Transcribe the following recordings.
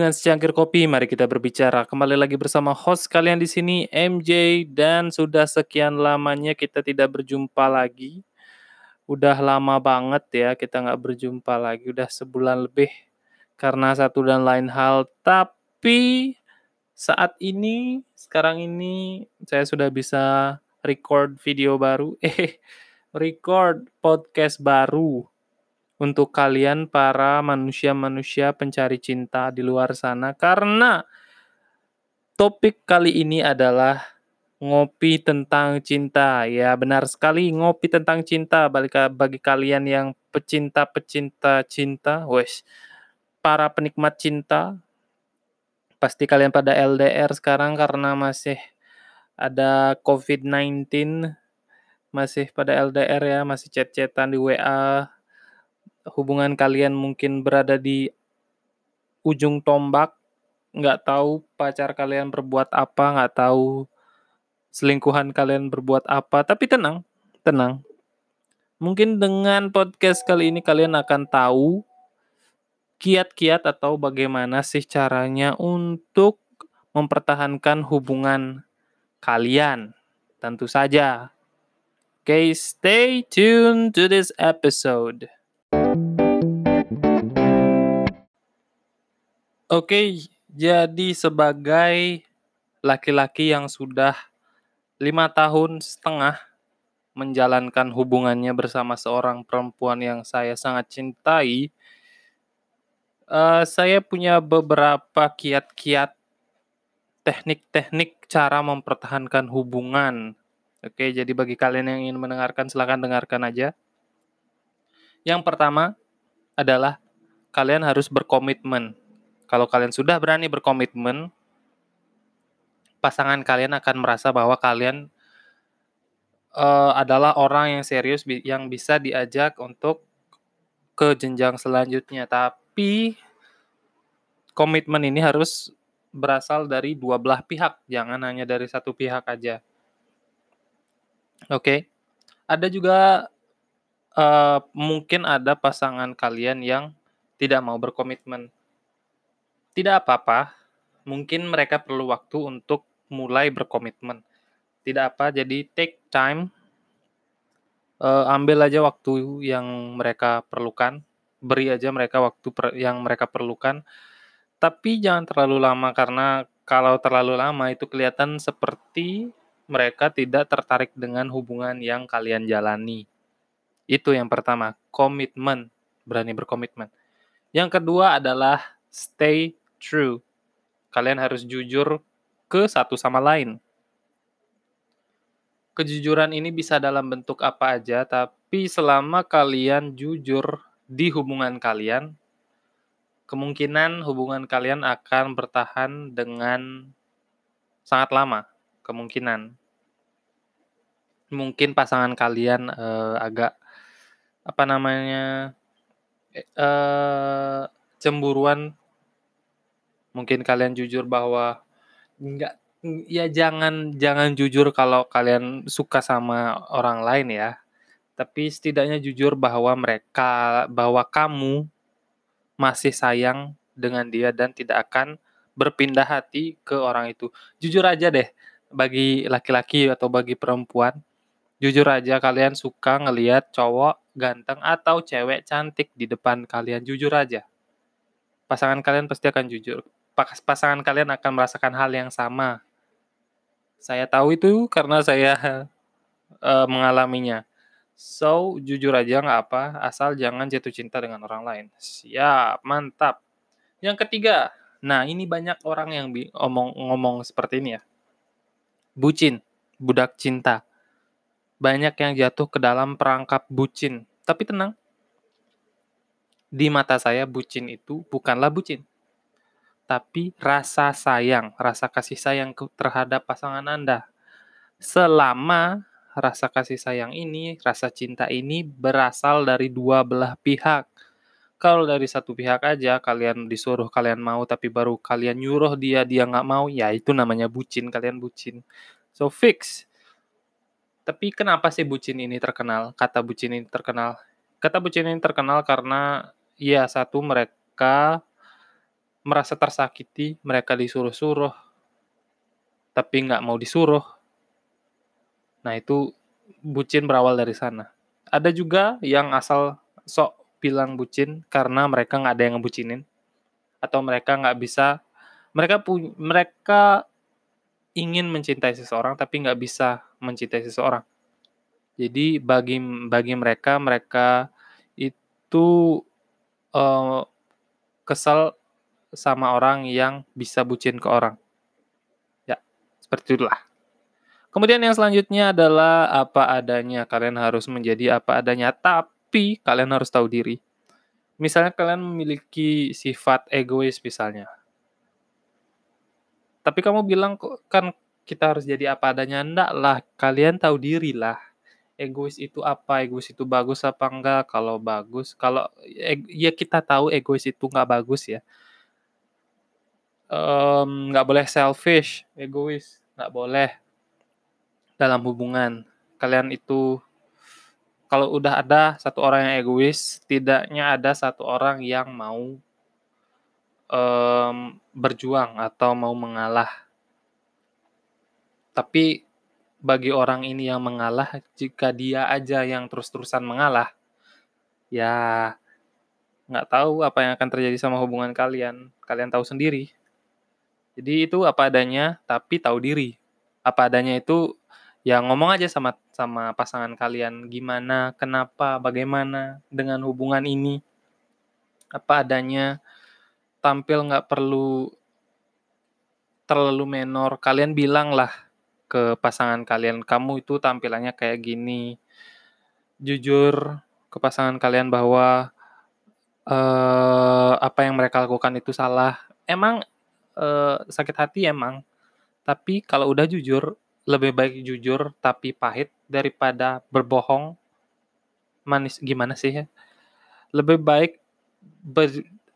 dengan secangkir kopi, mari kita berbicara. Kembali lagi bersama host kalian di sini, MJ, dan sudah sekian lamanya kita tidak berjumpa lagi. Udah lama banget ya kita nggak berjumpa lagi, udah sebulan lebih karena satu dan lain hal. Tapi saat ini, sekarang ini saya sudah bisa record video baru, eh, record podcast baru untuk kalian para manusia-manusia pencari cinta di luar sana karena topik kali ini adalah ngopi tentang cinta. Ya, benar sekali ngopi tentang cinta bagi bagi kalian yang pecinta-pecinta cinta, wes para penikmat cinta. Pasti kalian pada LDR sekarang karena masih ada COVID-19 masih pada LDR ya, masih chat-chatan di WA, hubungan kalian mungkin berada di ujung tombak, nggak tahu pacar kalian berbuat apa, nggak tahu selingkuhan kalian berbuat apa, tapi tenang, tenang. Mungkin dengan podcast kali ini kalian akan tahu kiat-kiat atau bagaimana sih caranya untuk mempertahankan hubungan kalian. Tentu saja. Okay, stay tuned to this episode. Oke, jadi sebagai laki-laki yang sudah lima tahun setengah menjalankan hubungannya bersama seorang perempuan yang saya sangat cintai, uh, saya punya beberapa kiat-kiat teknik-teknik cara mempertahankan hubungan. Oke, jadi bagi kalian yang ingin mendengarkan, silahkan dengarkan aja. Yang pertama adalah kalian harus berkomitmen kalau kalian sudah berani berkomitmen, pasangan kalian akan merasa bahwa kalian uh, adalah orang yang serius yang bisa diajak untuk ke jenjang selanjutnya. Tapi komitmen ini harus berasal dari dua belah pihak, jangan hanya dari satu pihak aja. Oke, okay. ada juga uh, mungkin ada pasangan kalian yang tidak mau berkomitmen. Tidak apa-apa, mungkin mereka perlu waktu untuk mulai berkomitmen. Tidak apa, jadi take time, uh, ambil aja waktu yang mereka perlukan, beri aja mereka waktu per yang mereka perlukan, tapi jangan terlalu lama karena kalau terlalu lama itu kelihatan seperti mereka tidak tertarik dengan hubungan yang kalian jalani. Itu yang pertama, komitmen, berani berkomitmen. Yang kedua adalah stay true. Kalian harus jujur ke satu sama lain. Kejujuran ini bisa dalam bentuk apa aja, tapi selama kalian jujur di hubungan kalian, kemungkinan hubungan kalian akan bertahan dengan sangat lama. Kemungkinan mungkin pasangan kalian uh, agak apa namanya uh, cemburuan mungkin kalian jujur bahwa enggak ya jangan jangan jujur kalau kalian suka sama orang lain ya. Tapi setidaknya jujur bahwa mereka bahwa kamu masih sayang dengan dia dan tidak akan berpindah hati ke orang itu. Jujur aja deh bagi laki-laki atau bagi perempuan, jujur aja kalian suka ngelihat cowok ganteng atau cewek cantik di depan kalian, jujur aja. Pasangan kalian pasti akan jujur pasangan kalian akan merasakan hal yang sama. Saya tahu itu karena saya uh, mengalaminya. So, jujur aja nggak apa, asal jangan jatuh cinta dengan orang lain. Siap, mantap. Yang ketiga, nah ini banyak orang yang ngomong-ngomong seperti ini ya. Bucin, budak cinta. Banyak yang jatuh ke dalam perangkap bucin. Tapi tenang, di mata saya bucin itu bukanlah bucin tapi rasa sayang, rasa kasih sayang terhadap pasangan Anda. Selama rasa kasih sayang ini, rasa cinta ini berasal dari dua belah pihak. Kalau dari satu pihak aja kalian disuruh kalian mau tapi baru kalian nyuruh dia dia nggak mau, ya itu namanya bucin, kalian bucin. So fix. Tapi kenapa sih bucin ini terkenal? Kata bucin ini terkenal. Kata bucin ini terkenal karena ya satu mereka merasa tersakiti, mereka disuruh-suruh, tapi nggak mau disuruh. Nah, itu bucin berawal dari sana. Ada juga yang asal sok bilang bucin karena mereka nggak ada yang ngebucinin atau mereka nggak bisa mereka pu mereka ingin mencintai seseorang tapi nggak bisa mencintai seseorang. Jadi bagi bagi mereka mereka itu uh, kesal sama orang yang bisa bucin ke orang. Ya, seperti itulah. Kemudian yang selanjutnya adalah apa adanya. Kalian harus menjadi apa adanya, tapi kalian harus tahu diri. Misalnya kalian memiliki sifat egois misalnya. Tapi kamu bilang kan kita harus jadi apa adanya. Enggak lah, kalian tahu diri lah. Egois itu apa, egois itu bagus apa enggak. Kalau bagus, kalau ya kita tahu egois itu enggak bagus ya. Um, nggak boleh selfish, egois, nggak boleh dalam hubungan. Kalian itu kalau udah ada satu orang yang egois, tidaknya ada satu orang yang mau um, berjuang atau mau mengalah. Tapi bagi orang ini yang mengalah, jika dia aja yang terus-terusan mengalah, ya nggak tahu apa yang akan terjadi sama hubungan kalian. Kalian tahu sendiri. Jadi itu apa adanya, tapi tahu diri. Apa adanya itu ya ngomong aja sama sama pasangan kalian gimana, kenapa, bagaimana dengan hubungan ini. Apa adanya, tampil nggak perlu terlalu menor. Kalian bilang lah ke pasangan kalian, kamu itu tampilannya kayak gini. Jujur ke pasangan kalian bahwa uh, apa yang mereka lakukan itu salah. Emang uh, sakit hati emang, tapi kalau udah jujur, lebih baik jujur tapi pahit daripada berbohong manis gimana sih ya lebih baik ber,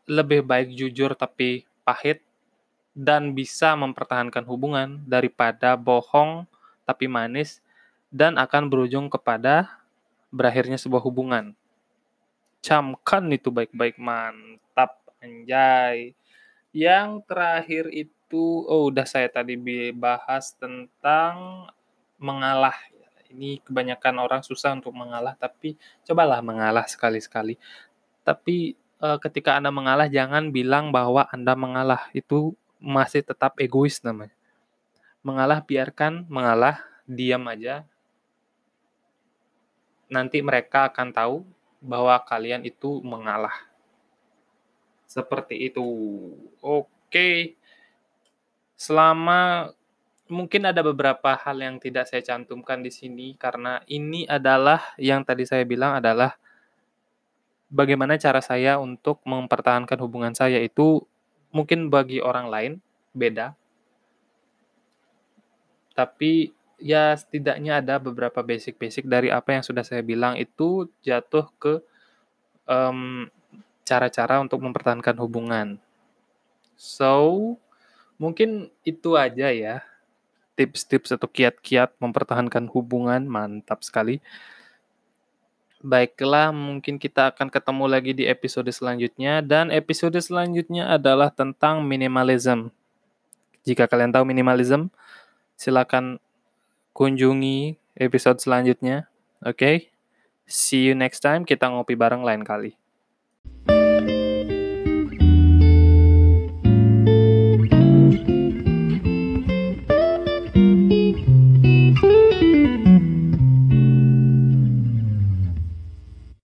lebih baik jujur tapi pahit dan bisa mempertahankan hubungan daripada bohong tapi manis dan akan berujung kepada berakhirnya sebuah hubungan. Camkan itu baik-baik mantap anjay. Yang terakhir itu oh udah saya tadi bahas tentang mengalah. Ini kebanyakan orang susah untuk mengalah, tapi cobalah mengalah sekali-sekali. Tapi e, ketika Anda mengalah jangan bilang bahwa Anda mengalah. Itu masih tetap egois namanya. Mengalah biarkan mengalah, diam aja. Nanti mereka akan tahu bahwa kalian itu mengalah. Seperti itu. Oke. Selama mungkin ada beberapa hal yang tidak saya cantumkan di sini karena ini adalah yang tadi saya bilang adalah bagaimana cara saya untuk mempertahankan hubungan saya itu mungkin bagi orang lain beda. Tapi ya setidaknya ada beberapa basic-basic dari apa yang sudah saya bilang itu jatuh ke cara cara-cara untuk mempertahankan hubungan. So, Mungkin itu aja ya, tips-tips atau kiat-kiat mempertahankan hubungan, mantap sekali. Baiklah, mungkin kita akan ketemu lagi di episode selanjutnya dan episode selanjutnya adalah tentang minimalism. Jika kalian tahu minimalism, silakan kunjungi episode selanjutnya. Oke. Okay? See you next time, kita ngopi bareng lain kali.